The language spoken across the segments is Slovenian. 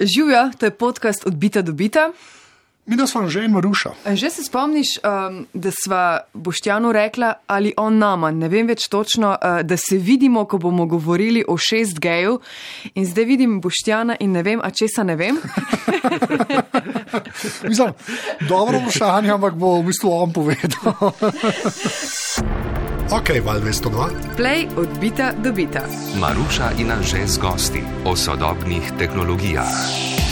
Živijo, to je podcast od Bita do Bita. Mi da smo že in Maruša. Že se spomniš, um, da sva Boštjanu rekla ali on nama, ne vem več točno, uh, da se vidimo, ko bomo govorili o 6G-ju in zdaj vidim Boštjana in ne vem, a česa ne vem. Mislim, dobro vprašanje, ampak bo v bistvu on povedal. ok, val 202. Play od Bita do Bita. Maruša in Anže z gosti o sodobnih tehnologijah.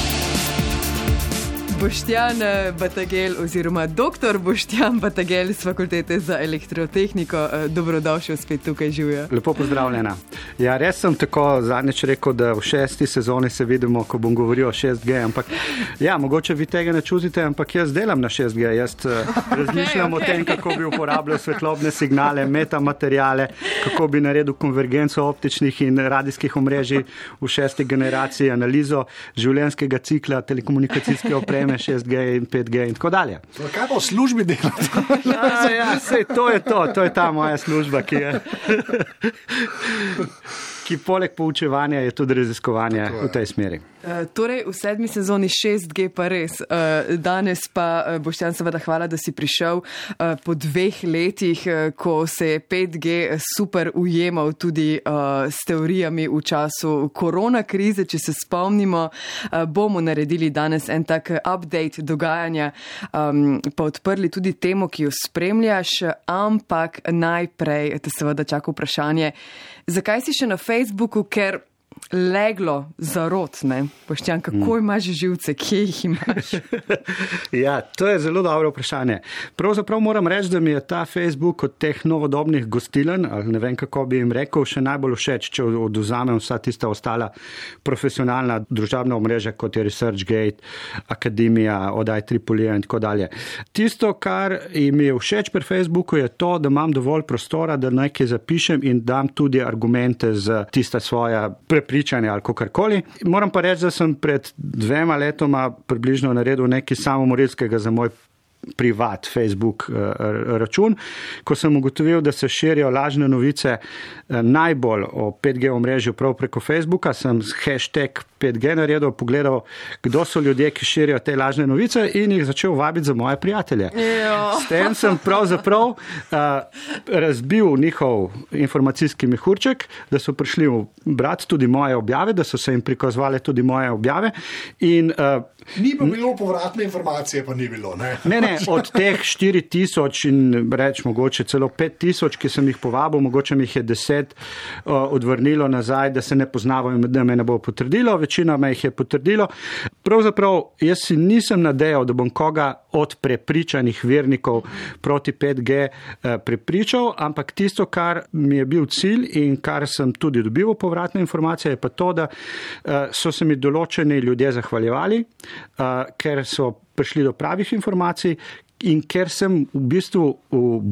Boštjan eh, Batagel, oziroma dr. Boštjan Batagel z fakultete za elektrotehniko, eh, dobrodošel spet tukaj živijo. Lepo pozdravljena. Ja, res sem tako zadnjič rekel, da v šesti sezoni se vidimo, ko bom govoril o 6G. Ampak, ja, mogoče vi tega ne čutite, ampak jaz delam na 6G. Jaz uh, razmišljam okay, okay. o tem, kako bi uporabljal svetlobne signale, metamateriale, kako bi naredil konvergenco optičnih in radijskih omrežij v šesti generaciji, analizo življenjskega cikla telekomunikacijske opreme opreme, 6G in 5G in tako dalje. Kaj pa v službi delate? ja, ja, sej, to je to, to je ta moja služba, ki je ki poleg poučevanja je tudi raziskovanje v tej smeri. Uh, torej, v sedmi sezoni 6G pa res. Uh, danes pa, uh, Boštjan, seveda hvala, da si prišel po dveh letih, ko se je 5G super ujemal tudi s teorijami v času korona krize. Če se spomnimo, bomo naredili danes en tak update dogajanja, um, pa odprli tudi temo, ki jo spremljaš, ampak najprej te seveda čaka vprašanje, zakaj si še na Facebooku? Facebooku, ker leglo za rot, ne? Poštjan, kako mm. imaš živce, kje jih imaš? ja, to je zelo dobro vprašanje. Pravzaprav moram reči, da mi je ta Facebook od teh novodobnih gostilen, ali ne vem kako bi jim rekel, še najbolj všeč, če oduzamem vsa tista ostala profesionalna družabna omrežja, kot je ResearchGate, Akademija, Odaj Tripolija in tako dalje. Tisto, kar mi je všeč pri Facebooku, je to, da imam dovolj prostora, da nekaj zapišem in dam tudi argumente za tista svoja prepričanja prepričanje ali kakorkoli. Moram pa reči, da sem pred dvema letoma približno naredil nekaj samomorilskega za moj privat Facebook uh, račun, ko sem ugotovil, da se širijo lažne novice uh, najbolj o 5G omrežju prav preko Facebooka, sem hashtag 5G naredil, pogledal, kdo so ljudje, ki širijo te lažne novice in jih začel vabiti za moje prijatelje. S tem sem pravzaprav uh, razbil njihov informacijski mehurček, da so prišli brati tudi moje objave, da so se jim prikazovali tudi moje objave. In, uh, ni pa bilo povratne informacije, pa ni bilo. Ne, ne, ne od teh 4000 in reč mogoče celo 5000, ki sem jih povabil, mogoče jih je 10 uh, odvrnilo nazaj, da se ne poznavo in da me ne bo potrdilo, večina me jih je potrdilo. Pravzaprav jaz si nisem nadejal, da bom koga od prepričanih vernikov proti 5G uh, prepričal, ampak tisto, kar mi je bil cilj in kar sem tudi dobil povratne informacije, je pa to, da uh, so se mi določeni ljudje zahvaljevali, uh, ker so prišli do pravih informacij. In ker sem v bistvu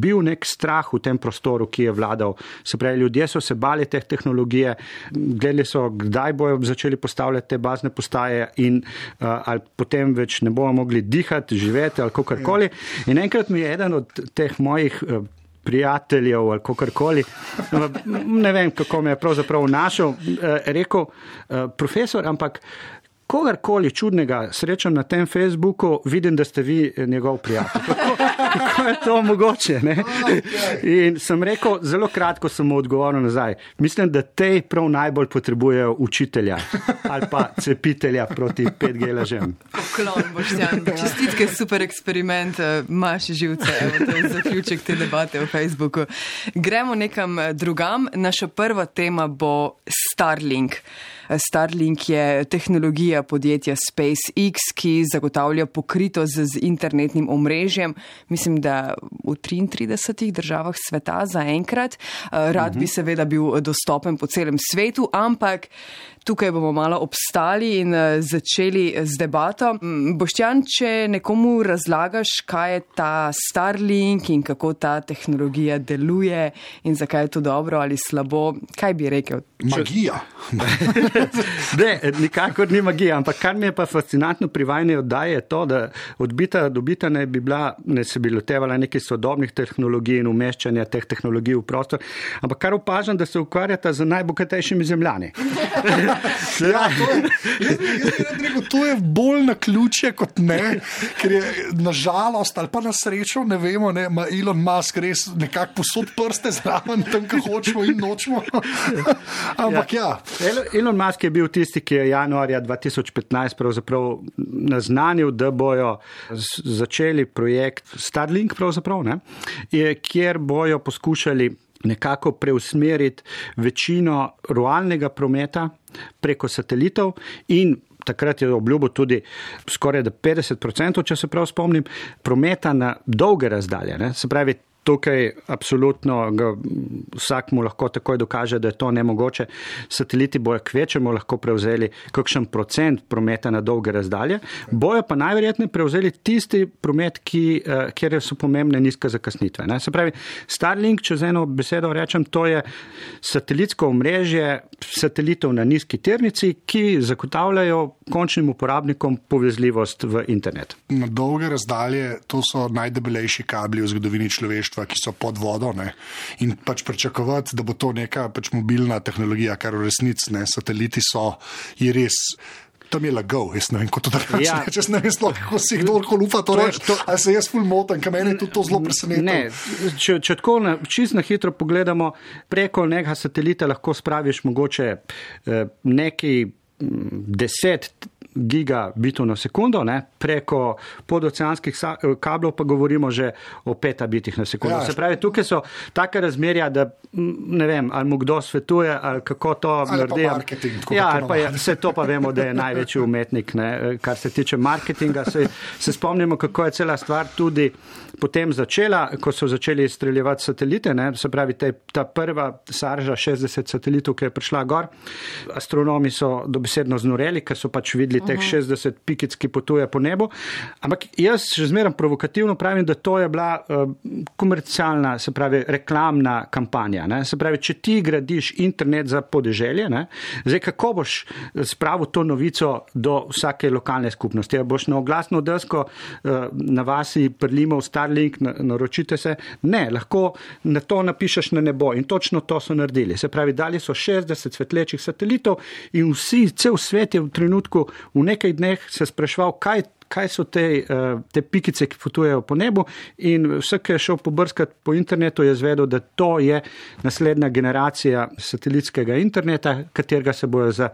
bil nek strah v tem prostoru, ki je vladal, se pravi, ljudje so se bali teh tehnologije, gledali so, kdaj bojo začeli postavljati te bazne postaje in uh, ali potem več ne bomo mogli dihati, živeti ali kakorkoli. In enkrat mi je eden od teh mojih. Uh, Prijateljev ali kakorkoli, ne vem, kako me je pravzaprav našel, rekel, profesor, ampak kogarkoli čudnega srečam na tem Facebooku, vidim, da ste vi njegov prijatelj. Kako, kako je to mogoče? Ne? In sem rekel, zelo kratko sem mu odgovoril nazaj. Mislim, da te prav najbolj potrebujejo učitelja ali pa cepitelja proti 5G lažem. Poklon, Boštjan. Čestitke, super eksperiment, imaš živce, evo, to je zaključek te debate v Facebooku. Gremo nekam drugam. Naša prva tema bo Starlink. Starlink je tehnologija podjetja SpaceX, ki zagotavlja pokritost z internetnim omrežjem, mislim, da v 33 državah sveta zaenkrat. Rad bi mhm. seveda bil dostopen po celem svetu, ampak Tukaj bomo malo obstali in uh, začeli z debato. Boštjan, če nekomu razlagaš, kaj je ta Starlink in kako ta tehnologija deluje in zakaj je to dobro ali slabo, kaj bi rekel? Magija. ne, nikakor ni magija, ampak kar mi je pa fascinantno pri vajni oddaji je to, da odbita dobita ne bi bila, ne se bi lotevala nekih sodobnih tehnologij in umeščanja teh tehnologij v prostor, ampak kar opažam, da se ukvarjata z najbogatejšimi zemljani. Ja, to, je, jaz, jaz, jaz rekel, to je bolj na ključje kot ne, ker je nažalost ali pa na srečo, ne vemo, ne, ima Elon Musk res nekako posod prste zraven tam, kjer hočemo in nočemo. Ampak ja. Elon- Elon Musk je bil tisti, ki je januarja 2015 pravzaprav naznanil, da bojo začeli projekt Starlink, ne, je, kjer bojo poskušali nekako preusmeriti večino realnega prometa preko satelitov in takrat je obljubil tudi skoraj da 50%, če se prav spomnim, prometa na dolge razdalje. Ne. Se pravi, Tukaj absolutno ga vsak mu lahko takoj dokaže, da je to nemogoče. Sateliti bojo kvečemo lahko prevzeli kakšen procent prometa na dolge razdalje, bojo pa najverjetneje prevzeli tisti promet, ki, eh, kjer so pomembne nizke zakasnitve. Ne? Se pravi, Starlink, če z eno besedo rečem, to je satelitsko omrežje satelitov na nizki tirnici, ki zagotavljajo končnim uporabnikom povezljivost v internet. Na dolge razdalje to so najdebelejši kabli v zgodovini človeštva, ki so pod vodo. Ne? In pač pričakovati, da bo to neka pač mobilna tehnologija, kar v resnici ne, sateliti so, je res. Tam je lagal, jaz ne vem, kako to. Ja. Ja. Jaz ne vem, sploh, kako si kdorkoli upa to To- reči. Ali se jaz ful motim, ker mene je tudi to zelo presenetilo. Ne, če, če tako na, čist na hitro pogledamo, preko nekega satelita lahko spraviš mogoče eh, neki deset gigabitov na sekundo, ne? preko podoceanskih eh, kablov pa govorimo že o petabitih na sekundo. Ja. Se pravi, tukaj so take razmerja, da ne vem, ali mu kdo svetuje, ali kako to Ali naredi. Ja, ali pa je, vse to pa vemo, da je največji umetnik, ne, kar se tiče marketinga. Se, se spomnimo, kako je cela stvar tudi potem začela, ko so začeli streljevati satelite. Ne, se pravi, te, ta prva sarža 60 satelitov, ki je prišla gor. Astronomi so dobesedno znoreli, ker so pač videli teh 60 pikic, ki potuje po nebu. Ampak jaz še zmeraj provokativno pravim, da to je bila uh, komercialna, se pravi, reklamna kampanja. Ne? Se pravi, če ti gradiš internet za podeželje, ne? zdaj kako boš spravil to novico do vsake lokalne skupnosti? A boš na oglasno desko uh, na vasi prlimov Starlink, na- naročite se? Ne, lahko na to napišeš na nebo in točno to so naredili. Se pravi, dali so 60 svetlečih satelitov in vsi, cel svet je v trenutku, v nekaj dneh se spraševal, kaj kaj so te, eh, te pikice, ki potujejo po nebu. In vsak, ki je šel pobrskati po internetu, je zvedel, da to je naslednja generacija satelitskega interneta, katerega se bojo za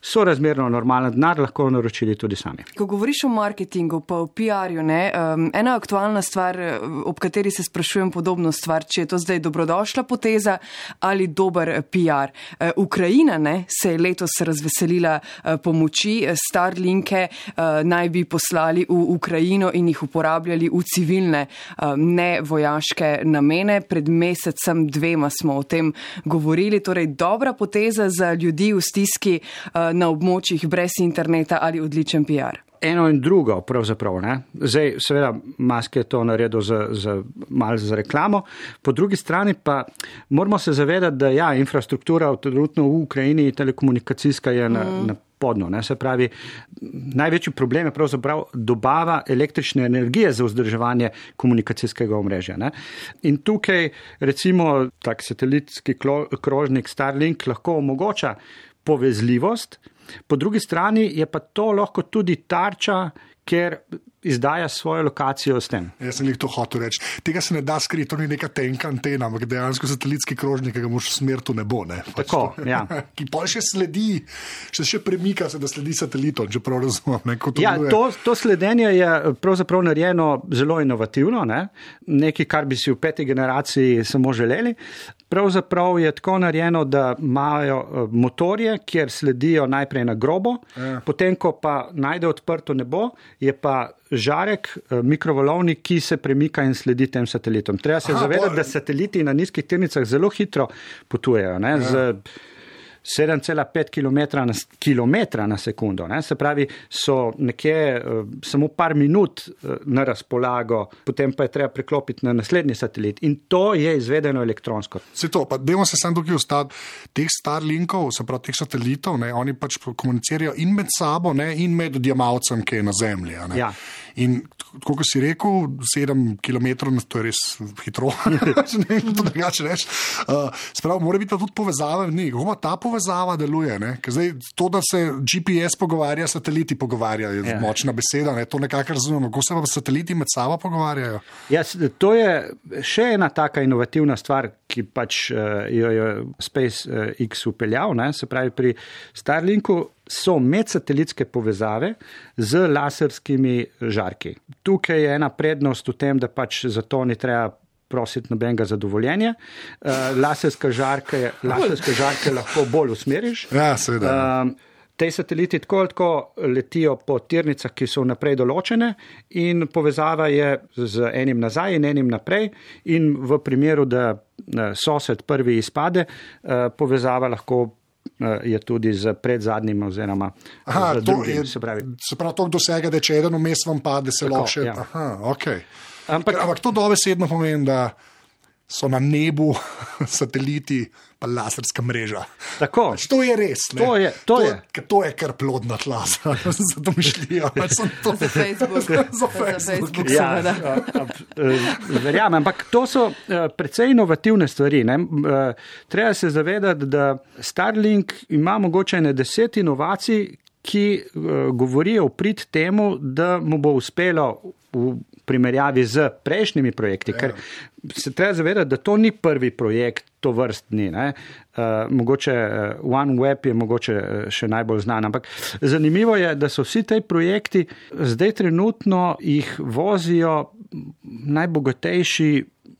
sorazmerno normalen denar lahko naročili tudi sami. Ko govoriš o marketingu, pa o PR-ju, um, ena aktualna stvar, eh, ob kateri se sprašujem podobno stvar, če je to zdaj dobrodošla poteza ali dober eh, PR. Uh, Ukrajina ne, se je letos razveselila uh, pomoči, eh, Starlinke uh, naj bi poslali v Ukrajino in jih uporabljali v civilne, uh, ne vojaške namene. Pred mesecem, dvema smo o tem govorili, torej dobra poteza za ljudi v stiski uh, na območjih brez interneta ali odličen PR. Eno in drugo, pravzaprav. Ne? Zdaj, seveda, Mask je to naredil za, za, malo za reklamo, po drugi strani pa moramo se zavedati, da ja, infrastruktura trenutno v Ukrajini, telekomunikacijska je na, mm. na podno. Ne? Se pravi, največji problem je pravzaprav dobava električne energije za vzdrževanje komunikacijskega omrežja. Ne? In tukaj, recimo, tak satelitski krožnik Starlink lahko omogoča povezljivost, po drugi strani je pa to lahko tudi tarča, ker izdaja svojo lokacijo s tem. Jaz sem jih to hotel reči. Tega se ne da skriti, to ni neka tenka antena, ampak dejansko satelitski krožnik, ki ga moš smeriti v nebo. Ne? Pač Tako, to- ja. ki pa še sledi, še, še premika se, da sledi satelitom, če prav razumem. Ne, to Ja, deluje. to, to sledenje je pravzaprav narejeno zelo inovativno, ne? nekaj, kar bi si v peti generaciji samo želeli. Pravzaprav je tako narejeno, da imajo eh, motorje, kjer sledijo najprej na grobo, Ja. potem, ko pa najde odprto nebo, je pa žarek, eh, mikrovalovnik, ki se premika in sledi tem satelitom. Treba se Aha, zavedati, pol- da sateliti na nizkih tirnicah zelo hitro potujejo. Ne? Z 7,5 km na, kilometra na sekundo. Ne? Se pravi, so nekje uh, samo par minut uh, na razpolago, potem pa je treba preklopiti na naslednji satelit. In to je izvedeno elektronsko. Se to, pa dajmo se sam tukaj ostati. Teh Starlinkov, se pravi teh satelitov, ne, oni pač komunicirajo in med sabo, ne, in med odjemalcem, ki je na Zemlji. Ja. In kot si rekel, 7 km, to je res hitro, ne vem, kako drugače reči. Uh, Spravo, mora biti pa tudi povezava njih. Kako ta povezava deluje? ne? Ker Zdaj, to, da se GPS pogovarja, sateliti pogovarjajo, je Ja. močna beseda, ne? to nekako razumemo. Kako se pa sateliti med sabo pogovarjajo? Ja, to je še ena taka inovativna stvar, ki pač uh, jo je SpaceX upeljal. Ne? Se pravi, pri Starlinku so medsatelitske povezave z laserskimi žarki. Tukaj je ena prednost v tem, da pač za to ni treba prositi nobenega zadovoljenja. Uh, laserske žarke, laserske žarke lahko bolj usmeriš. Ja, seveda. Um, Te sateliti tako ali tako letijo po tirnicah, ki so vnaprej določene, in povezava je z enim nazaj in enim naprej. In v primeru, da eh, sosed prvi izpade, eh, povezava lahko je tudi z predzadnjim oziroma Aha, z drugim. je, Se pravi. se pravi, to dosega, da če eden vmes vam pade, se lahko še. ja. Aha, okay. Ampak, ampak to dobesedno pomeni, da so na nebu sateliti, pa laserska mreža. Tako. Pač to je res. ne. To je- to je. ker to je kar plodna tla za domišljijo. To- Za Facebook. Za Facebook. Ja, seveda. a- a- eh, verjamem, ampak to so eh, precej inovativne stvari. ne. Eh, Treba se zavedati, da Starlink ima mogoče ne deset inovacij, ki govorijo v prid temu, da mu bo uspelo v primerjavi z prejšnjimi projekti. Ker se treba zavedati, da to ni prvi projekt to vrstni. Ne. Uh, mogoče uh, OneWeb je mogoče uh, še najbolj znan, ampak zanimivo je, da so vsi ti projekti zdaj trenutno jih vozijo najbogatejši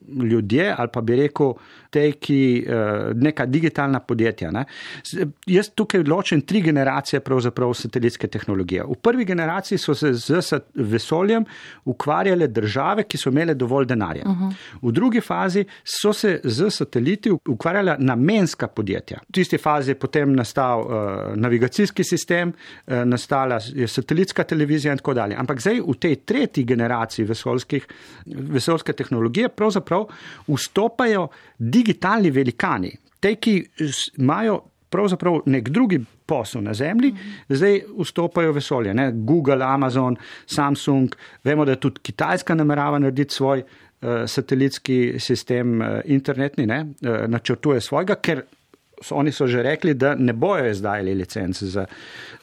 ljudje ali pa bi rekel te, ki uh, neka digitalna podjetja. Ne. Jaz tukaj ločim tri generacije pravzaprav satelitske tehnologije. V prvi generaciji so se z vesoljem ukvarjale države, ki so imele dovolj denarja. Uh -huh. V drugi fazi so se z sateliti ukvarjala namenska podjetja. V tisti fazi je potem nastal uh, navigacijski sistem, uh, nastala je satelitska televizija in tako dalje. Ampak zdaj v tej tretji generaciji vesoljskih, vesoljske tehnologije pravzaprav vstopajo digitalni velikani, te, ki imajo pravzaprav nek drugi posel na Zemlji, zdaj vstopajo vesolje. Ne? Google, Amazon, Samsung, vemo, da tudi Kitajska namerava narediti svoj uh, satelitski sistem, uh, internetni, ne? uh, načrtuje svojega, ker oni so že rekli, da ne bojo izdajali licence za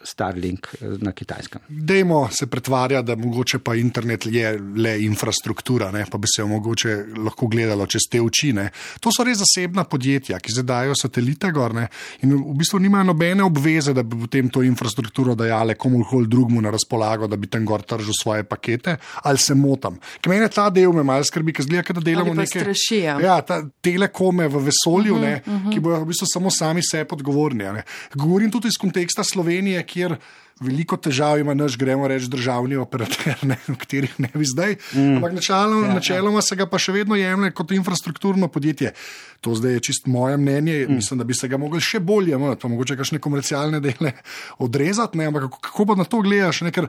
Starlink eh, na Kitajskem. Dajmo se pretvarjati, da mogoče pa internet je le infrastruktura, ne, pa bi se jo mogoče lahko gledalo čez te oči. Ne. To so res zasebna podjetja, ki zdaj dajo satelite gor ne, in v bistvu nimajo nobene obveze, da bi potem to infrastrukturo dajale komorkoli drugmu na razpolago, da bi tam gor tržil svoje pakete, ali se motam. Ker meni ta del me malo skrbi, ker zgleda, da delamo neke straši, ja. Ja, ta telekome v vesolju, uh -huh, ne, uh -huh. ki bojo v bistvu samo sami sebi odgovorni. Govorim tudi iz konteksta Slovenije, kjer veliko težav ima naš, gremo reči, državni operater, ne, v katerih ne bi zdaj. Mm. Ampak načeloma, ja, načeloma se ga pa še vedno jemlje kot infrastrukturno podjetje. To zdaj je čist moje mnenje. Mm. Mislim, da bi se ga mogli še bolje jemati, pa mogoče kakšne komercialne dele odrezati. Ne, ampak kako, kako pa na to gledaš? Ne, ker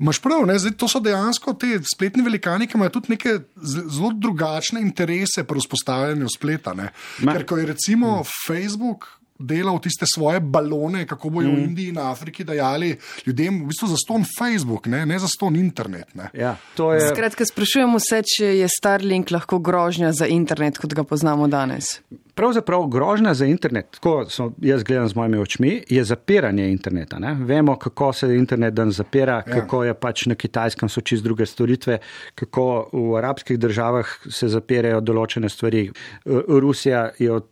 imaš prav, ne, zdaj, to so dejansko te spletni velikani, ki imajo tudi neke zelo drugačne interese pri vzpostavljanju spleta. Ne. Ma- Ker ko je recimo mm. Facebook. Delal tiste svoje balone, kako bojo mm. v Indiji in Afriki dajali ljudem, v bistvu za ston Facebook, ne, ne za ston internet. Ne. Ja, to je. Skratka, sprašujemo se, če je Starlink lahko grožnja za internet, kot ga poznamo danes. Pravzaprav grožnja za internet, tako so jaz gledam z mojimi očmi, je zapiranje interneta. Ne? Vemo, kako se internet dan zapira, ja. kako je pač na kitajskem so čist druge storitve, kako v arabskih državah se zapirajo določene stvari. R- Rusija je od.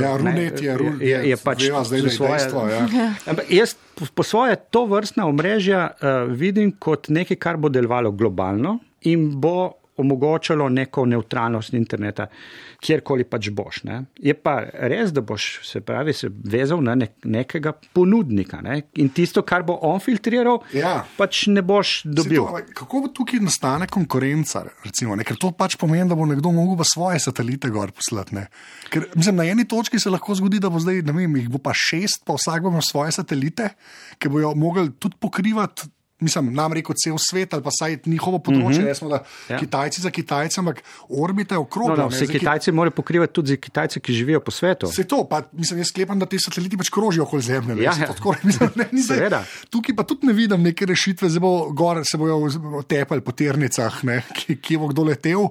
Ja, runet je, ru- je, je pač veva zdaj, da je svoje- dejstvo, ja. Jaz po svoje to vrstna omrežja uh, vidim kot nekaj, kar bo delovalo globalno in bo omogočalo neko neutralnost interneta, kjerkoli pač boš. Ne. Je pa res, da boš se pravi se vezal na nek, nekega ponudnika ne. in tisto, kar bo on filtriral, Ja. pač ne boš dobil. To, kako bo tukaj nastane konkurenca? Recimo, ne? Ker to pač pomeni, da bo nekdo mogel svoje satelite gor poslati. ne. Ker mislim, na eni točki se lahko zgodi, da bo zdaj, ne vem, jih bo pa šest, pa vsak bo imel svoje satelite, ki bojo mogli tudi pokrivati mislim, nam reko cel svet ali pa saj njihovo področje, mm -hmm. smo da Ja. Kitajci za Kitajce, ampak orbita je No, okrogla. no, ne, vse zdaj Ki- Kitajci morajo pokrivati tudi za Kitajce, ki živijo po svetu. Se to, pa mislim, jaz sklepam, da ti sateliti pač krožijo okoli Zemlje. Ja, ja. tako, mislim, ne, ni zdaj- Seveda. Tukaj pa tudi ne vidim neke rešitve, zdaj bo gor se bojo tepali po ternicah, ne, ki, ki bo kdo letel.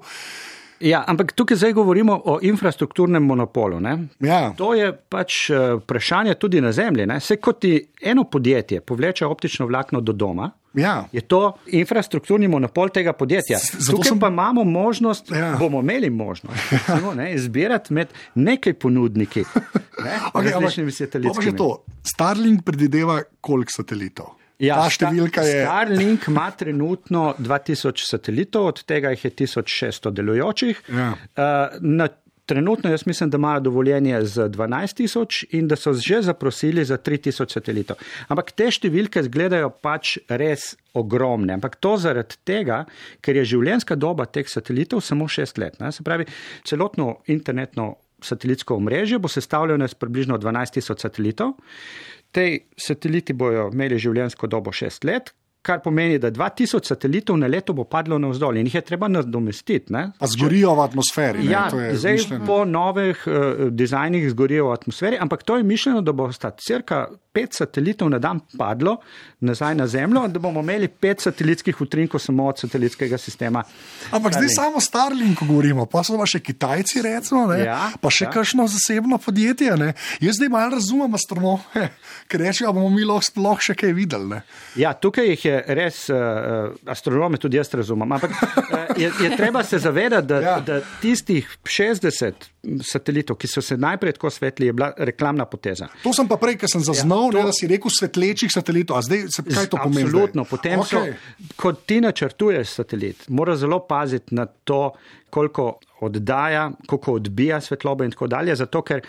Ja, ampak tukaj zdaj govorimo o infrastrukturnem monopolu. Ne? Ja. To je pač eh, vprašanje tudi na zemlji. Ne? Se kot ti eno podjetje povleče optično vlakno do doma, Ja. je to infrastrukturni monopol tega podjetja. Z- Tukaj sem- pa imamo možnost, Ja. bomo imeli možnost recimo, ne, izbirati med nekaj ponudniki, ne, Okay, različnimi satelitskimi. to. Starlink predvideva koliko satelitov. Ta številka je. Starlink ima trenutno 2000 satelitov, od tega jih je 1600 delujočih. Ja. Uh, na, trenutno jaz mislim, da imajo dovoljenje z 12 tisoč in da so že zaprosili za 3000 satelitov. Ampak te številke izgledajo pač res ogromne. Ampak to zaradi tega, ker je življenjska doba teh satelitov samo 6 let. Ne? Se pravi, celotno internetno satelitsko omrežje bo sestavljeno iz približno 12 tisoč satelitov. Te sateliti bojo imeli življenjsko dobo 6 let, kar pomeni, da 2000 satelitov na leto bo padlo navzdol in jih je treba nadomestiti. ne. Pa zgorijo v atmosferi. ne, Ja, zdaj mišljeno. po novih uh, dizajnih zgorijo v atmosferi, ampak to je mišljeno, da bo sta cirka pet satelitov na dan padlo nazaj na Zemljo, da bomo imeli pet satelitskih utrinkov samo od satelitskega sistema. Ampak zdaj Starlink. samo Starlinku govorimo, pa so pa še Kitajci, recimo, ne, Ja, pa še ja. kakšno zasebno podjetje. Ne. Jaz zdaj malo razumem astronome, ker rečejo, bomo mi lahko sploh še kaj videli. Ne. Ja, tukaj jih je res, uh, astronome tudi jaz razumem, ampak uh, je, je treba se zavedati, da, Ja. da tistih 60 satelitov, ki so se najprej tako svetli, je bila reklamna poteza. To sem pa prej, ker sem zaznal, Ja, to- ne, da si rekel svetlečih satelitov. A zdaj, se, kaj to pomeni? Absolutno. zdaj? Potem okay. So, ko ti načrtuješ satelit, moraš zelo paziti na to, koliko oddaja, koliko odbija svetlobe in tako dalje, zato ker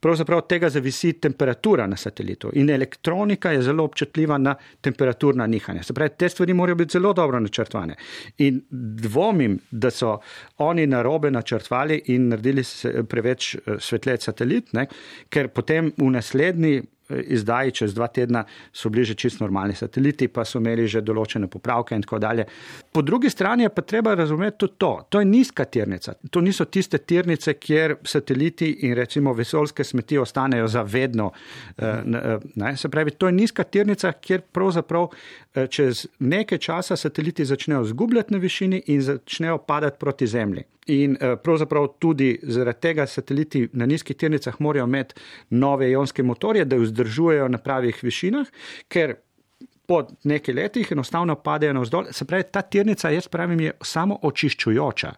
pravzaprav od tega zavisi temperatura na satelitu. In elektronika je zelo občutljiva na temperaturna nihanja. Se pravi, te stvari morajo biti zelo dobro načrtovane. In dvomim, da so oni narobe načrtovali in naredili preveč eh, svetlet satelit, ne, ker potem v naslednji izdaji čez dva tedna so bili že čisto normalni sateliti, pa so imeli že določene popravke in tako dalje. Po drugi strani je pa treba razumeti tudi to. To je nizka tirnica. To niso tiste tirnice, kjer sateliti in recimo vesoljske smeti ostanejo zavedno. Ne? Se pravi, to je nizka tirnica, kjer pravzaprav eh, čez nekaj časa sateliti začnejo zgubljati na višini in začnejo padati proti Zemlji. In eh, pravzaprav tudi zaradi tega sateliti na nizkih tirnicah morajo imeti nove ionske motorje, da vzdržujejo na pravih višinah, ker po nekaj letih enostavno padejo navzdol. Se pravi, ta tirnica, jaz pravim, je samo očiščujoča.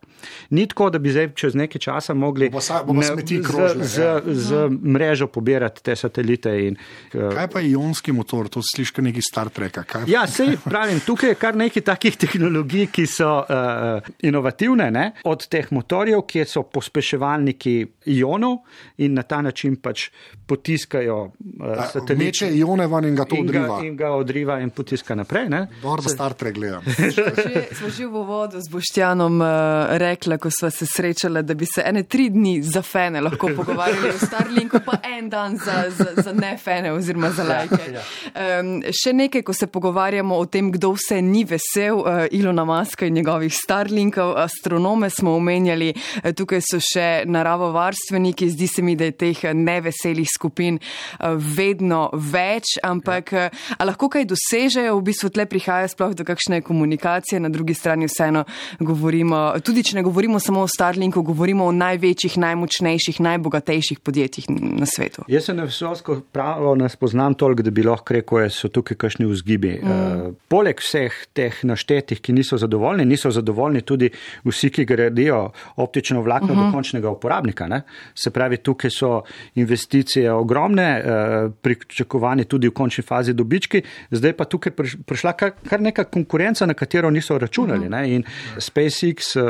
Ni tako, da bi zdaj čez nekaj časa mogli Bo sa- bo ne- smeti z, krožile, z, ja. z mrežo pobirati te satelite. In, eh, Kaj pa je ionski motor, to slišiš kot neki Star Trek. Ja, sej pravim, tukaj je kar nekaj takih tehnologij, ki so uh, inovativne, ne? od teh motorjev, ki so pospeševalniki ionov in na ta način pač potiskajo uh, satelit. Meče ione ven in ga to in odriva. ga, in ga odriva in potiska naprej. Ne? Dobro, da Star Trek gledam. Že, smo že v uvodu z Boštjanom uh, rekla, ko smo se srečali, da bi se ene tri dni za fene lahko pogovarjali o Starlinku, pa en dan za, za, za ne fene oziroma za lajke. Um, še nekaj, ko se pogovarjamo o tem, kdo vse ni vesel uh, Ilona Maska in njegovih Starlinkov, astronome smo omenjali, uh, tukaj so še naravovarstveniki, zdi se mi, da je teh eh, neveselih skupin uh, vedno več, ampak uh, a lahko kaj dosežejo, v bistvu tle prihaja sploh do kakšne komunikacije, na drugi strani vseeno govorimo, tudi če ne govorimo samo o Starlinku, govorimo o največjih, najmočnejših, najbogatejših podjetjih na svetu. Jaz se na vesolsko pravo ne spoznam toliko, da bi lahko rekel, da so tukaj kakšni vzgibi. Mm. Uh, poleg vseh teh naštetih, ki niso zadovoljni, niso zadovoljni tudi vsi, ki gradijo optično vlakno uh -huh. do končnega uporabnika. Ne? Se pravi, tukaj so investicije ogromne, uh, pričakovani tudi v končni fazi dobički, zdaj pa tukaj priš- prišla kar, kar neka konkurenca, na katero niso računali. Ne? In SpaceX uh,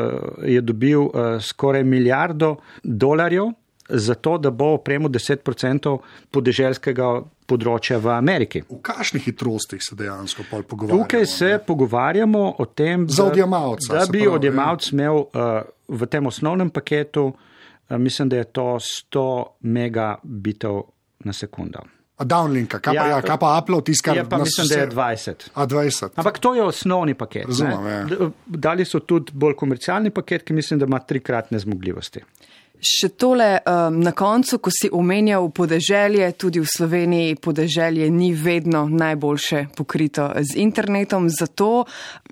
je dobil uh, skoraj milijardo dolarjev za to, da bo opremo 10% podeželskega področja v Ameriki. V kakšnih hitrostih se dejansko pogovarjamo? Tukaj se ne? pogovarjamo o tem, da- da bi pravi, odjemalc imel uh, v tem osnovnem paketu, uh, mislim, da je to 100 megabitov na sekundo. A downlinka, kaj, ja, pa, ja, kaj pa upload, tiskar? Ja, pa mislim, da je 20. A 20. Ampak to je osnovni paket. Razumem, ja. Dali so tudi bolj komercialni paket, ki mislim, da ima trikratne zmogljivosti. Še tole um, na koncu, ko si omenjal podeželje, tudi v Sloveniji podeželje ni vedno najboljše pokrito z internetom, zato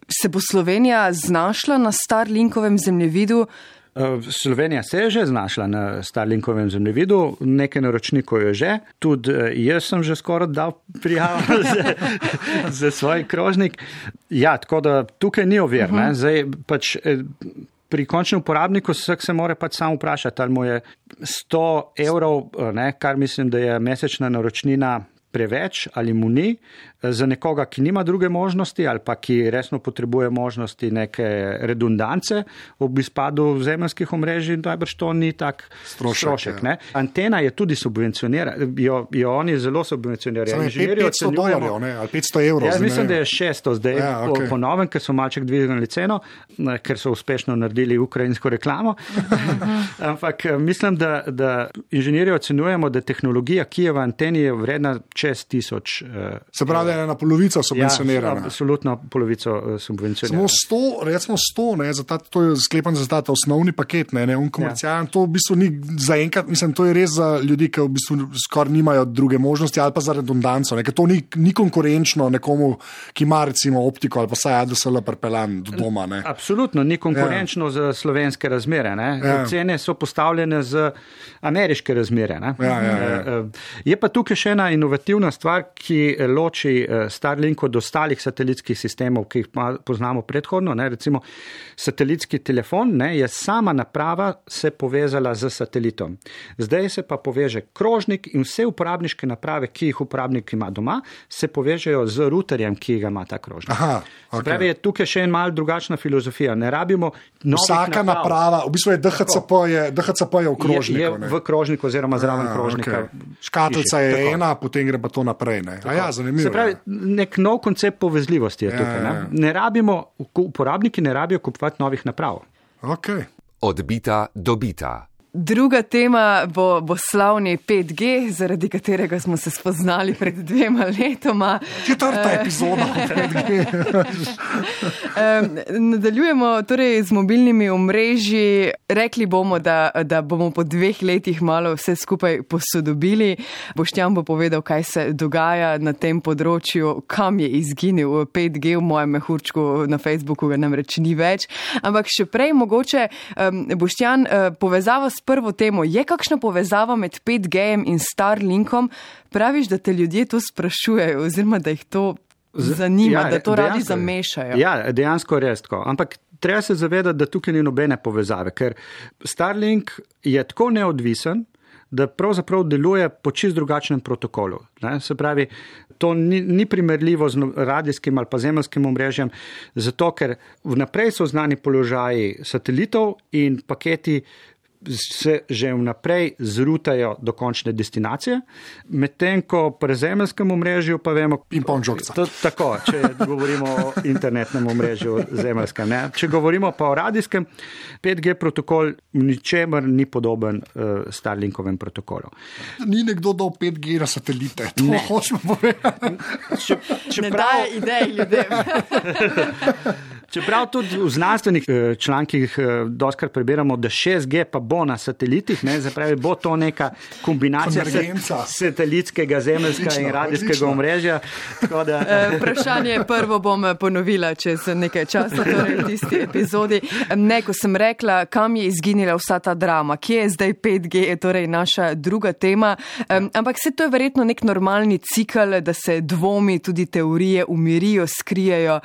se bo Slovenija znašla na Starlinkovem zemljevidu. Slovenija se je že znašla na Starlinkovem zemljevidu, nekaj naročnikov je že, tudi jaz sem že skoraj dal prijavo za, za svoj krožnik. Ja, tako da tukaj ni ovir. Uh -huh. Zdaj pač pri končnem uporabniku vsak se mora pač sam vprašati, ali mu je 100 evrov, ne, kar mislim, da je mesečna naročnina preveč ali mu ni, za nekoga, ki nima druge možnosti ali pa ki resno potrebuje možnosti neke redundance ob izpadu zemljskih omrežij, najbrž to ni tak strošek. strošek ja. Antena je tudi subvencionirana, jo, jo oni zelo subvencionirajo. 500 dolarjev ali 500 evrov. Jaz mislim, da je 600 zdaj ja, okay. po novem, ker so malček dvignili ceno, ker so uspešno naredili ukrajinsko reklamo. Ampak mislim, da, da inženirji ocenjujemo, da tehnologija, ki je v anteni, je vredna čez tisoč. Uh, Se pravi, ena polovica subvencionirana. Ja, absolutno polovico eh, subvencionirana. Samo 100, recimo 100, ne, ta, to je sklepan za ta, ta osnovni paket, ne, ne, komercialen. Ja. To v bistvu ni za enkrat, mislim, to je res za ljudi, ki v bistvu skoraj nimajo druge možnosti ali pa za redundanco. Ne, to ni, ni konkurenčno nekomu, ki ima recimo optiko ali pa saj ADSL prepeljan do doma. Ne. Absolutno, ni konkurenčno ja. za slovenske razmere. Ja. Cene so postavljene za ameriške razmere. Ja, ja, ja. Eh, eh, je pa tukaj še ena inovativna stvar, ki loči Eh, Starlink od ostalih satelitskih sistemov, ki jih poznamo predhodno. Ne, recimo satelitski telefon ne, je sama naprava se povezala z satelitom. Zdaj se pa poveže krožnik in vse uporabniške naprave, ki jih uporabnik ima doma, se povežejo z routerjem, ki ga ima ta krožnik. Aha, okay. Pravi, je tukaj še en mal drugačna filozofija. Ne rabimo Vsaka naprav. naprava, v bistvu je DHCP, je, DHCP je v krožniku. Je, je v krožniku oziroma zraven krožnika. Okay. Škatlica je tako. ena, potem gre pa to naprej. Ja, zanimivo. Se pravi, nek nov koncept povezljivosti je ja, tukaj. Ne? Ja, ja. ne rabimo, uporabniki ne rabijo kupovati novih naprav. Okay. Odbita, dobita. Druga tema bo, bo slavni 5G, zaradi katerega smo se spoznali pred dvema letoma. Četrta uh, epizoda 5G. um, nadaljujemo torej z mobilnimi omrežji. Rekli bomo, da, da bomo po dveh letih malo vse skupaj posodobili. Boštjan bo povedal, kaj se dogaja na tem področju, kam je izginil 5G v mojem mehurčku na Facebooku, ga namreč ni več. Ampak še prej mogoče, Boštjan, uh, povezava s prvo temo. Je kakšna povezava med 5G in Starlinkom? Praviš, da te ljudje to sprašujejo, oziroma da jih to zanima, ja, da to radi zamešajo. Ja, dejansko res tako. Ampak treba se zavedati, da tukaj ni nobene povezave, ker Starlink je tako neodvisen. Da pravzaprav deluje po čist drugačnem protokolu. Ne? Se pravi, to ni, ni primerljivo z no, radijskim ali pa zemljskim omrežjem, zato ker vnaprej so znani položaji satelitov in paketi se že vnaprej zrutajo do končne destinacije, medtem ko pri zemeljskem omrežju pa vemo, da tako, če govorimo o internetnem omrežju zemeljskem. Ne? Če govorimo pa o radijskem, 5G protokol ničemer ni podoben uh, Starlinkovem protokolu. Ni nekdo dal 5G na satelite, to ne hočemo povedati. Če, če ne prav... daje idej ljudem. Čeprav tudi v znanstvenih eh, člankih eh, doskrat preberamo, da 6G pa bo na satelitih, ne, zapravi, bo to neka kombinacija satelitskega, zemeljskega in radijskega omrežja. Da... Eh, vprašanje prvo bom ponovila čez nekaj časa, torej v tisti epizodi. Ne, ko sem rekla, kam je izginila vsa ta drama, kje je zdaj 5G, je torej naša druga tema. Ampak vse to je verjetno nek normalni cikl, da se dvomi, tudi teorije umirijo, skrijejo.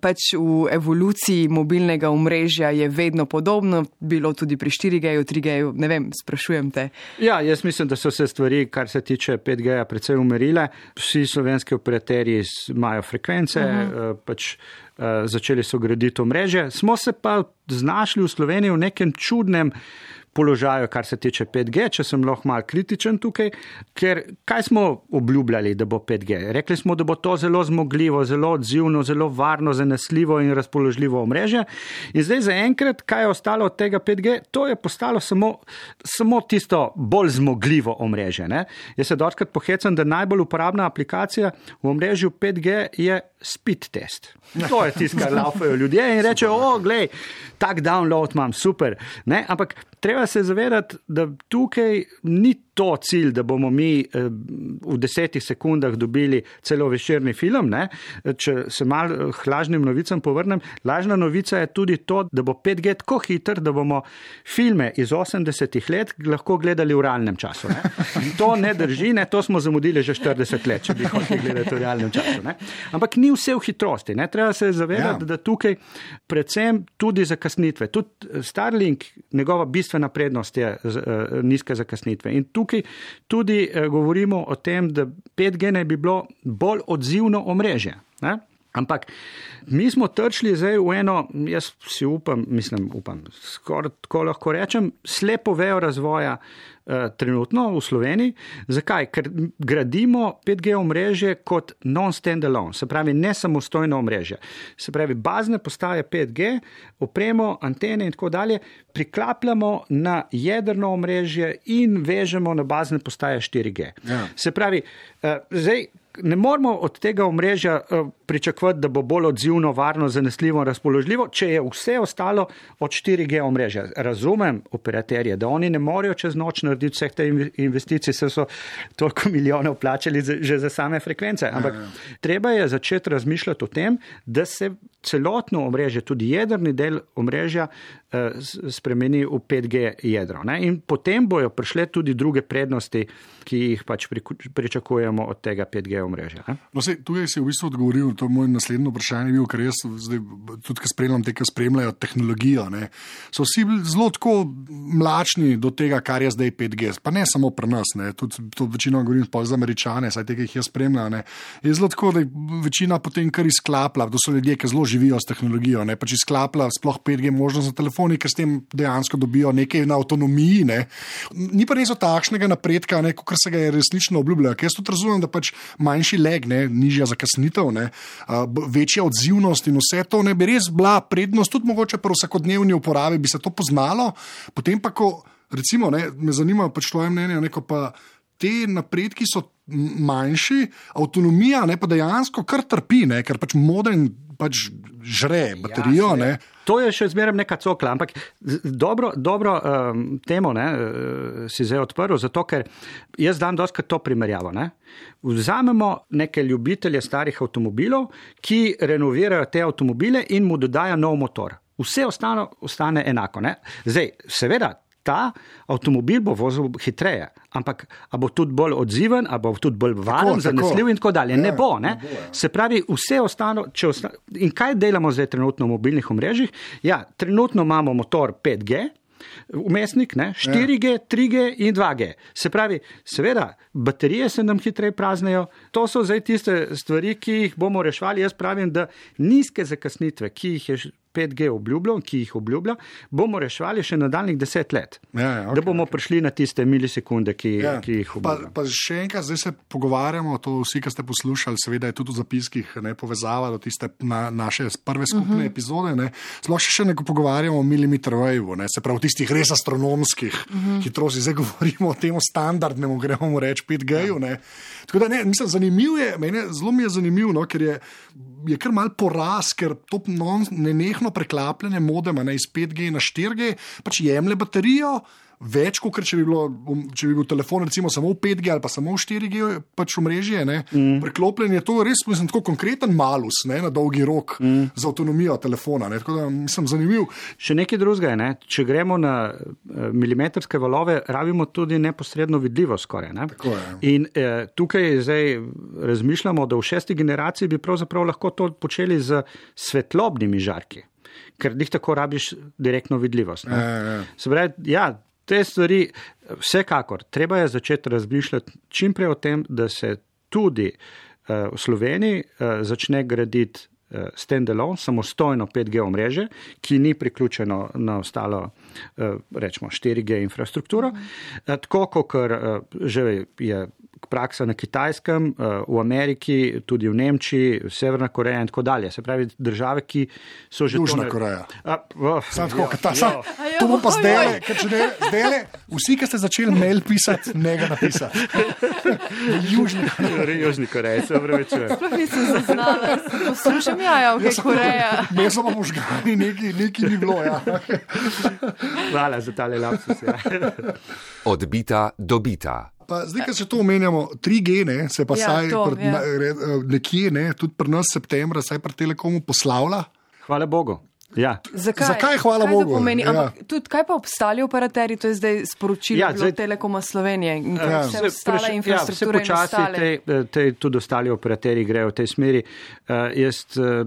Pač v evoluciji mobilnega omrežja je vedno podobno, bilo tudi pri 4G-ju, 3G-ju, ne vem, sprašujem te. Ja, jaz mislim, da so se stvari, kar se tiče 5G-ja, precej umerile. Vsi slovenski operaterji imajo frekvence, uh -huh. pač Eh, začeli so graditi omrežje. Smo se pa znašli v Sloveniji v nekem čudnem položaju, kar se tiče 5G, če sem lahko mal kritičen tukaj, ker kaj smo obljubljali, da bo 5G? Rekli smo, da bo to zelo zmogljivo, zelo odzivno, zelo varno, zanesljivo in razpoložljivo omrežje. In zdaj zaenkrat, kaj je ostalo od tega 5G, to je postalo samo, samo tisto bolj zmogljivo omrežje. Ne? Jaz se dotkrat pohecam, da najbolj uporabna aplikacija v omrežju 5G je speed test. To je tisto, kar laufajo ljudje in rečejo, o, glej, tak download imam, super. Ne? Ampak treba se zavedati, da tukaj ni to cilj, da bomo mi eh, v desetih sekundah dobili celo večerni film. Ne? Če se mal eh, lažnim novicam povrnem, lažna novica je tudi to, da bo 5G tako hiter, da bomo filme iz 80-ih let lahko gledali v realnem času. Ne? To ne drži, ne? to smo zamudili že 40 let, če bi hoteli gledati v realnem času. Ne? Ampak ni vse v hitrosti. Ne? Treba se zavedati, ja. da tukaj predvsem tudi zakasnitve. Tudi Starlink, njegova bistvena prednost je uh, nizke zakasnitve. In tu tukaj tudi eh, govorimo o tem, da 5G naj bi bilo bolj odzivno omrežje. Ne? Ampak mi smo trčili zdaj v eno, jaz si upam, mislim, upam, skoraj tako lahko rečem, slepo vejo razvoja eh, trenutno v Sloveniji. Zakaj? Ker gradimo 5G omrežje kot non-standalone, se pravi ne samostojno omrežje. Se pravi, bazne postaje 5G, opremo, antene in tako dalje priklapljamo na jedrno omrežje in vežemo na bazne postaje 4G. Ja. Se pravi, eh, zdaj ne moramo od tega omrežja eh, pričakovati, da bo bolj odzivno, varno, zanesljivo in razpoložljivo, če je vse ostalo od 4G omrežja. Razumem operaterje, da oni ne morejo čez noč narediti vseh teh investicij, se so toliko milijonov plačali že za same frekvence. Ampak ja, ja. treba je začeti razmišljati o tem, da se celotno omrežje, tudi jedrni del omrežja, spremeni v 5G jedro. Ne? In potem bojo prišle tudi druge prednosti, ki jih pač pričakujemo od tega 5G omrežja. No, se, tu je si v bistvu odgovoril, to je moj naslednji vprašanje, bil, ker jaz zdaj, tudi, ki spremljam te, ki spremljajo tehnologijo, ne, so vsi zelo tako mlačni do tega, kar je zdaj 5G. Pa ne samo pri nas, ne, tudi to večino govorim za američane, saj tega jih jaz spremljam. Ne, je zelo tako, da je večina potem kar izklapla, to so ljudje, ki zelo živijo s tehnologijo, ne pač izklapla sploh 5G možnost za telefoni, ker s tem dejansko dobijo nekaj na avtonomiji. Ne. Ni pa res takšnega napredka, kot se ga je resnično obljubljalo. Jaz tudi razumem, da pač manjši leg, ne, nižja zakasnitev, ne, večja odzivnost in vse to ne bi res bila prednost, tudi mogoče pri vsakodnevni uporabi bi se to poznalo. Potem pa, ko recimo, ne, me zanima pač tvoje mnenje, neko pa. Te napredki so manjši, avtonomija ne, pa dejansko kar trpi, ne, ker pač modern pač žre baterijo. Ja, to je še zmeraj neka cokla, ampak dobro, dobro um, temo ne, uh, si zdaj odprl, zato ker jaz dam doskrat to primerjavo. Ne. Vzamemo neke ljubitelje starih avtomobilov, ki renovirajo te avtomobile in mu dodajo nov motor. Vse ostalo ostane enako. Ne. Zdaj, seveda, ta avtomobil bo vozil hitreje, ampak bo tudi bolj odziven, bo tudi bolj varen, zanesljiv in tako dalje. Ja, ne bo. Ne? Ne bo ja. Se pravi, vse ostalo. Osta in kaj delamo zdaj trenutno v mobilnih omrežjih? Ja, trenutno imamo motor 5G. Umestnik, ne? 4G, ja. 3G in 2G. Se pravi, seveda, baterije se nam hitreje praznejo. To so zdaj tiste stvari, ki jih bomo reševali. Jaz pravim, da nizke zakasnitve, ki jih je 5G obljubljal, ki jih obljublja, bomo reševali še nadaljnih deset let. Ja, ja, okay, da bomo okay. prišli na tiste milisekunde, ki, ja. ki jih obljublja. Pa, pa še enkrat, zdaj se pogovarjamo, to vsi, ki ste poslušali, seveda je tudi v zapiskih ne, povezava do tiste na, naše prve skupne uh mhm. -huh. epizode. Sploh še, še nekaj pogovarjamo o milimeter vaju, se pravi o tistih res astronomskih uh mhm. -huh. hitrosti. Zdaj govorimo o tem standardnem, gremo reči 5G-ju. Ja. Tako da ne, mislim, zanimivo je, meni zelo mi je zanimivo, no, ker je, je kar mal poraz, ker to ne nehno preklapljanje modema ne, iz 5G na 4G pač jemlje baterijo več, kot če, bi um, če bi bil telefon recimo, samo v 5G ali pa samo v 4G, pač v mreži. Mm. Preklopljen je to res, mislim, tako konkreten malus ne, na dolgi rok mm. za avtonomijo telefona. Ne, tako da sem zanimiv. Še nekaj drugega je, ne? če gremo na uh, milimetrske valove, rabimo tudi neposredno vidljivost skoraj. Ne? In uh, tukaj zdaj razmišljamo, da v šesti generaciji bi pravzaprav lahko to počeli z svetlobnimi žarki. Ker jih tako rabiš direktno vidljivost. E, e. Se pravi, ja, te stvari, vsekakor, treba je začeti razmišljati čim prej o tem, da se tudi uh, v Sloveniji uh, začne graditi uh, standalone, samostojno 5G omrežje, ki ni priključeno na ostalo, uh, rečemo, 4G infrastrukturo. Uh, tako kot uh, že je praksa na Kitajskem, uh, v Ameriki, tudi v Nemčiji, Severna Koreja in tako dalje. Se pravi, države, ki so že. Južna Koreja. Uh, Sam tako, ja, ta, sam, to bo pa zdaj, ker če ne, zdaj, vsi, ki ste začeli mail pisati, ne ga napisati. Južni Koreja. Južni Koreja, se pravi, če. Sploh nisem zaznala, poslušam jaja, ok, Koreja. So pa možgani, neki, neki ni bilo, ja. Hvala za tale lapsus. Ja. Odbita, dobita. Pa zdaj, ko se to omenjamo, 3G, ne, se pa Ja, saj to, pred, ja. re, nekje, ne, tudi pri nas septembra, saj pri Telekomu poslavlja. Hvala Bogu. Ja. Zakaj? Zakaj, hvala kaj Bogu? Pomeni? Ja. Tudi kaj pa obstali operaterji, to je zdaj sporočilo Ja, ja, zdaj- Telekoma Slovenije in Ja. ja. vse ostale preš- infrastrukture ja, vse počasi te, te, tudi ostali operaterji grejo v tej smeri. Uh, jaz uh,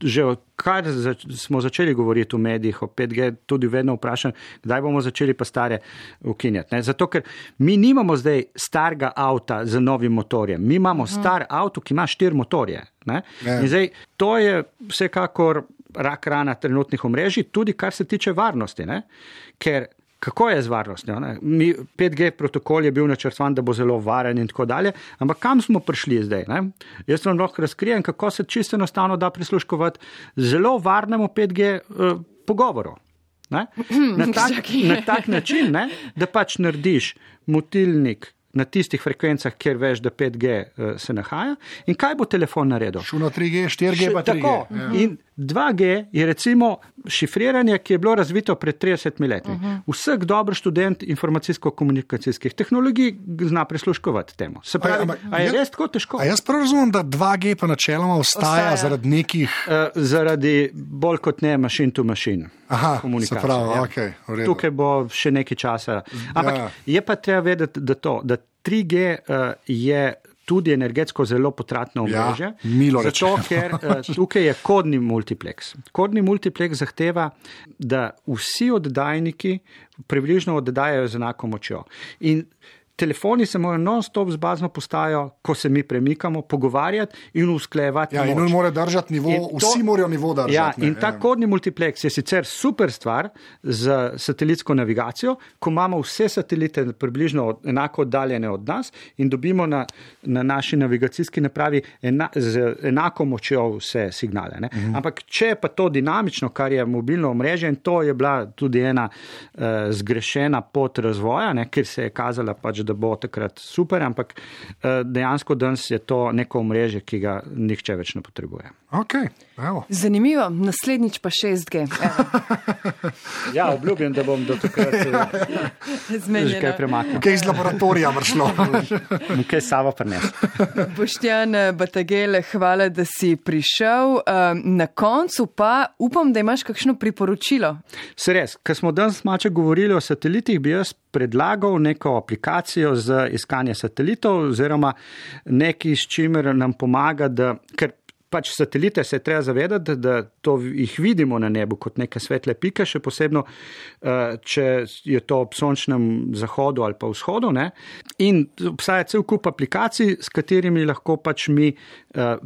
že odkar zač smo začeli govoriti v medijih o 5G, tudi vedno vprašam, kdaj bomo začeli pa stare ukinjati. Ne? Zato, ker mi nimamo zdaj starega avta z novim motorjem, mi imamo star avto, ki ima štiri motorje. Ne? Ja. In zdaj to je vsekakor rak rana trenutnih omrežij, tudi kar se tiče varnosti. Ne? Ker kako je z varnostjo? Ne? Mi, 5G protokol je bil načrtovan, da bo zelo varen in tako dalje, ampak kam smo prišli zdaj? Ne? Jaz vam lahko razkrijem, kako se čisto enostavno da prisluškovati zelo varnemu 5G uh, pogovoru. Ne? Na, tak, na tak način, ne? da pač narediš motilnik na tistih frekvencah, kjer veš, da 5G uh, se nahaja. In kaj bo telefon naredil? Šuno 3G, 4G, pa 3G. Tako. Ja. In 2G je recimo šifriranje, ki je bilo razvito pred 30 leti. Uh -huh. Vsak dober študent informacijsko-komunikacijskih tehnologij zna prisluškovati temu. Se pravi, ampak a je jaz- res tako težko? A jaz prav razumem, da 2G pa načeloma ostaja, Ostaja. zaradi nekih. Uh, zaradi bolj kot ne machine to machine. Aha, se pravi, ja. okej, v redu. Tukaj bo še nekaj časa. Ampak Ja. je pa treba vedeti, da, to, da 3G uh, je tudi energetsko zelo potratno Ja, omrežje. milo zato, rečeno. ker uh, tukaj je kodni multiplex. Kodni multiplex zahteva, da vsi oddajniki približno oddajajo z enako močjo. In Telefoni se morajo non-stop z bazno postajo, ko se mi premikamo, pogovarjati in usklajevati. Ja, in moč. on mora držati nivo, In to- vsi morajo nivo držati. Ja, ne, in ta ja. kodni multiplex je sicer super stvar za satelitsko navigacijo, ko imamo vse satelite približno od- enako oddaljene od nas in dobimo na, na naši navigacijski napravi ena, z enako močjo vse signale. Uh Mhm. Ampak če je pa to dinamično, kar je mobilno omrežje, in to je bila tudi ena uh, zgrešena pot razvoja, ne, ker se je kazala pač, da bo takrat super, ampak uh, dejansko danes je to neko omrežje, ki ga nihče več ne potrebuje. Okay, evo. Zanimivo, naslednjič pa 6G. Evo, Ja, obljubim, da bom do takrat eh, Zmenjeno. kaj premaknil. Kaj iz laboratorija vršlo? Kaj sava prines. Boštjan Batagele, hvala, da si prišel. Um, na koncu pa upam, da imaš kakšno priporočilo. Se res, ker smo danes mače govorili o satelitih, bi jaz predlagal neko aplikacijo za iskanje satelitov oziroma nekaj, s čimer nam pomaga, da, ker pač satelite se treba zavedati, da to jih vidimo na nebu kot neke svetle pike, še posebno, eh, če je to ob sončnem zahodu ali pa vzhodu. Ne? In obstaja cel kup aplikacij, s katerimi lahko pač mi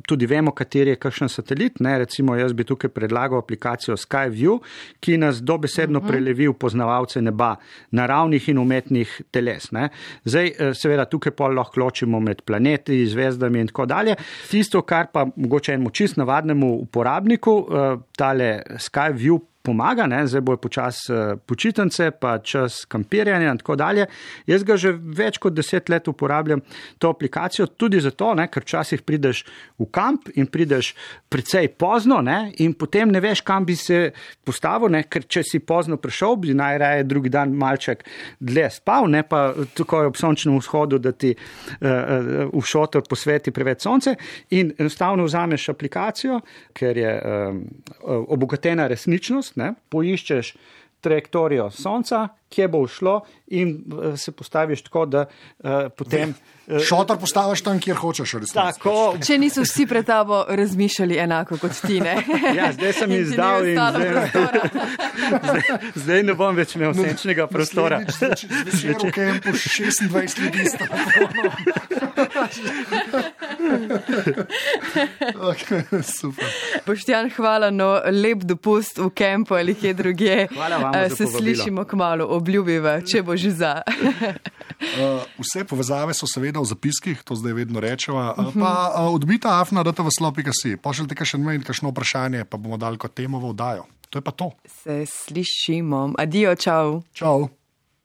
tudi vemo, kateri je kakšen satelit. Ne? Recimo, jaz bi tukaj predlagal aplikacijo SkyView, ki nas dobesedno prelevi v poznavalce neba, naravnih in umetnih teles. Ne? Zdaj, eh, seveda, tukaj pa lahko ločimo med planeti, zvezdami in tako dalje. Tisto, kar pa mogoče enemu čist navadnemu uporabniku, eh, tale SkyView pomaga, ne? zdaj bojo počasi uh, počitnice, pa čas kampiranja in tako dalje. Jaz ga že več kot deset let uporabljam to aplikacijo tudi zato, ne? ker včasih prideš v kamp in prideš precej pozno ne? in potem ne veš, kam bi se postavil, ne? ker če si pozno prišel, bi najraje drugi dan malček dlje spal, ne pa tako ob sončnem vzhodu, da ti uh, uh, v šotor posveti preveč sonce in enostavno vzameš aplikacijo, ker je um, obogatena resničnost, ne, poiščeš trajektorijo Sonca, kje bo šlo, in uh, se postaviš tako, da uh, potem. Uh, Šotor postaviš tam, kjer hočeš. v resnici. tako, Če niso vsi pred tabo razmišljali enako kot ti, ne? Ja, zdaj sem In izdal in zdaj- zdaj, zdaj ne bom več imel senčnega prostora. Naslednjič Zvečer v kampu 26 ljudi sta. Okay, super. Boštjan, hvala, no lep dopust v kempu ali kje drugje. Eh, Se slišimo k malu, obljubiva, če bo že za. Uh, vse povezave so seveda v zapiskih, to zdaj vedno rečemo. Uh, pa uh, odbita afna, da te v slopika si. Pošljite še nekaj, kakšno vprašanje, pa bomo dali kot temo v oddajo. To je pa to. Se slišimo. Adijo, čau. Čau.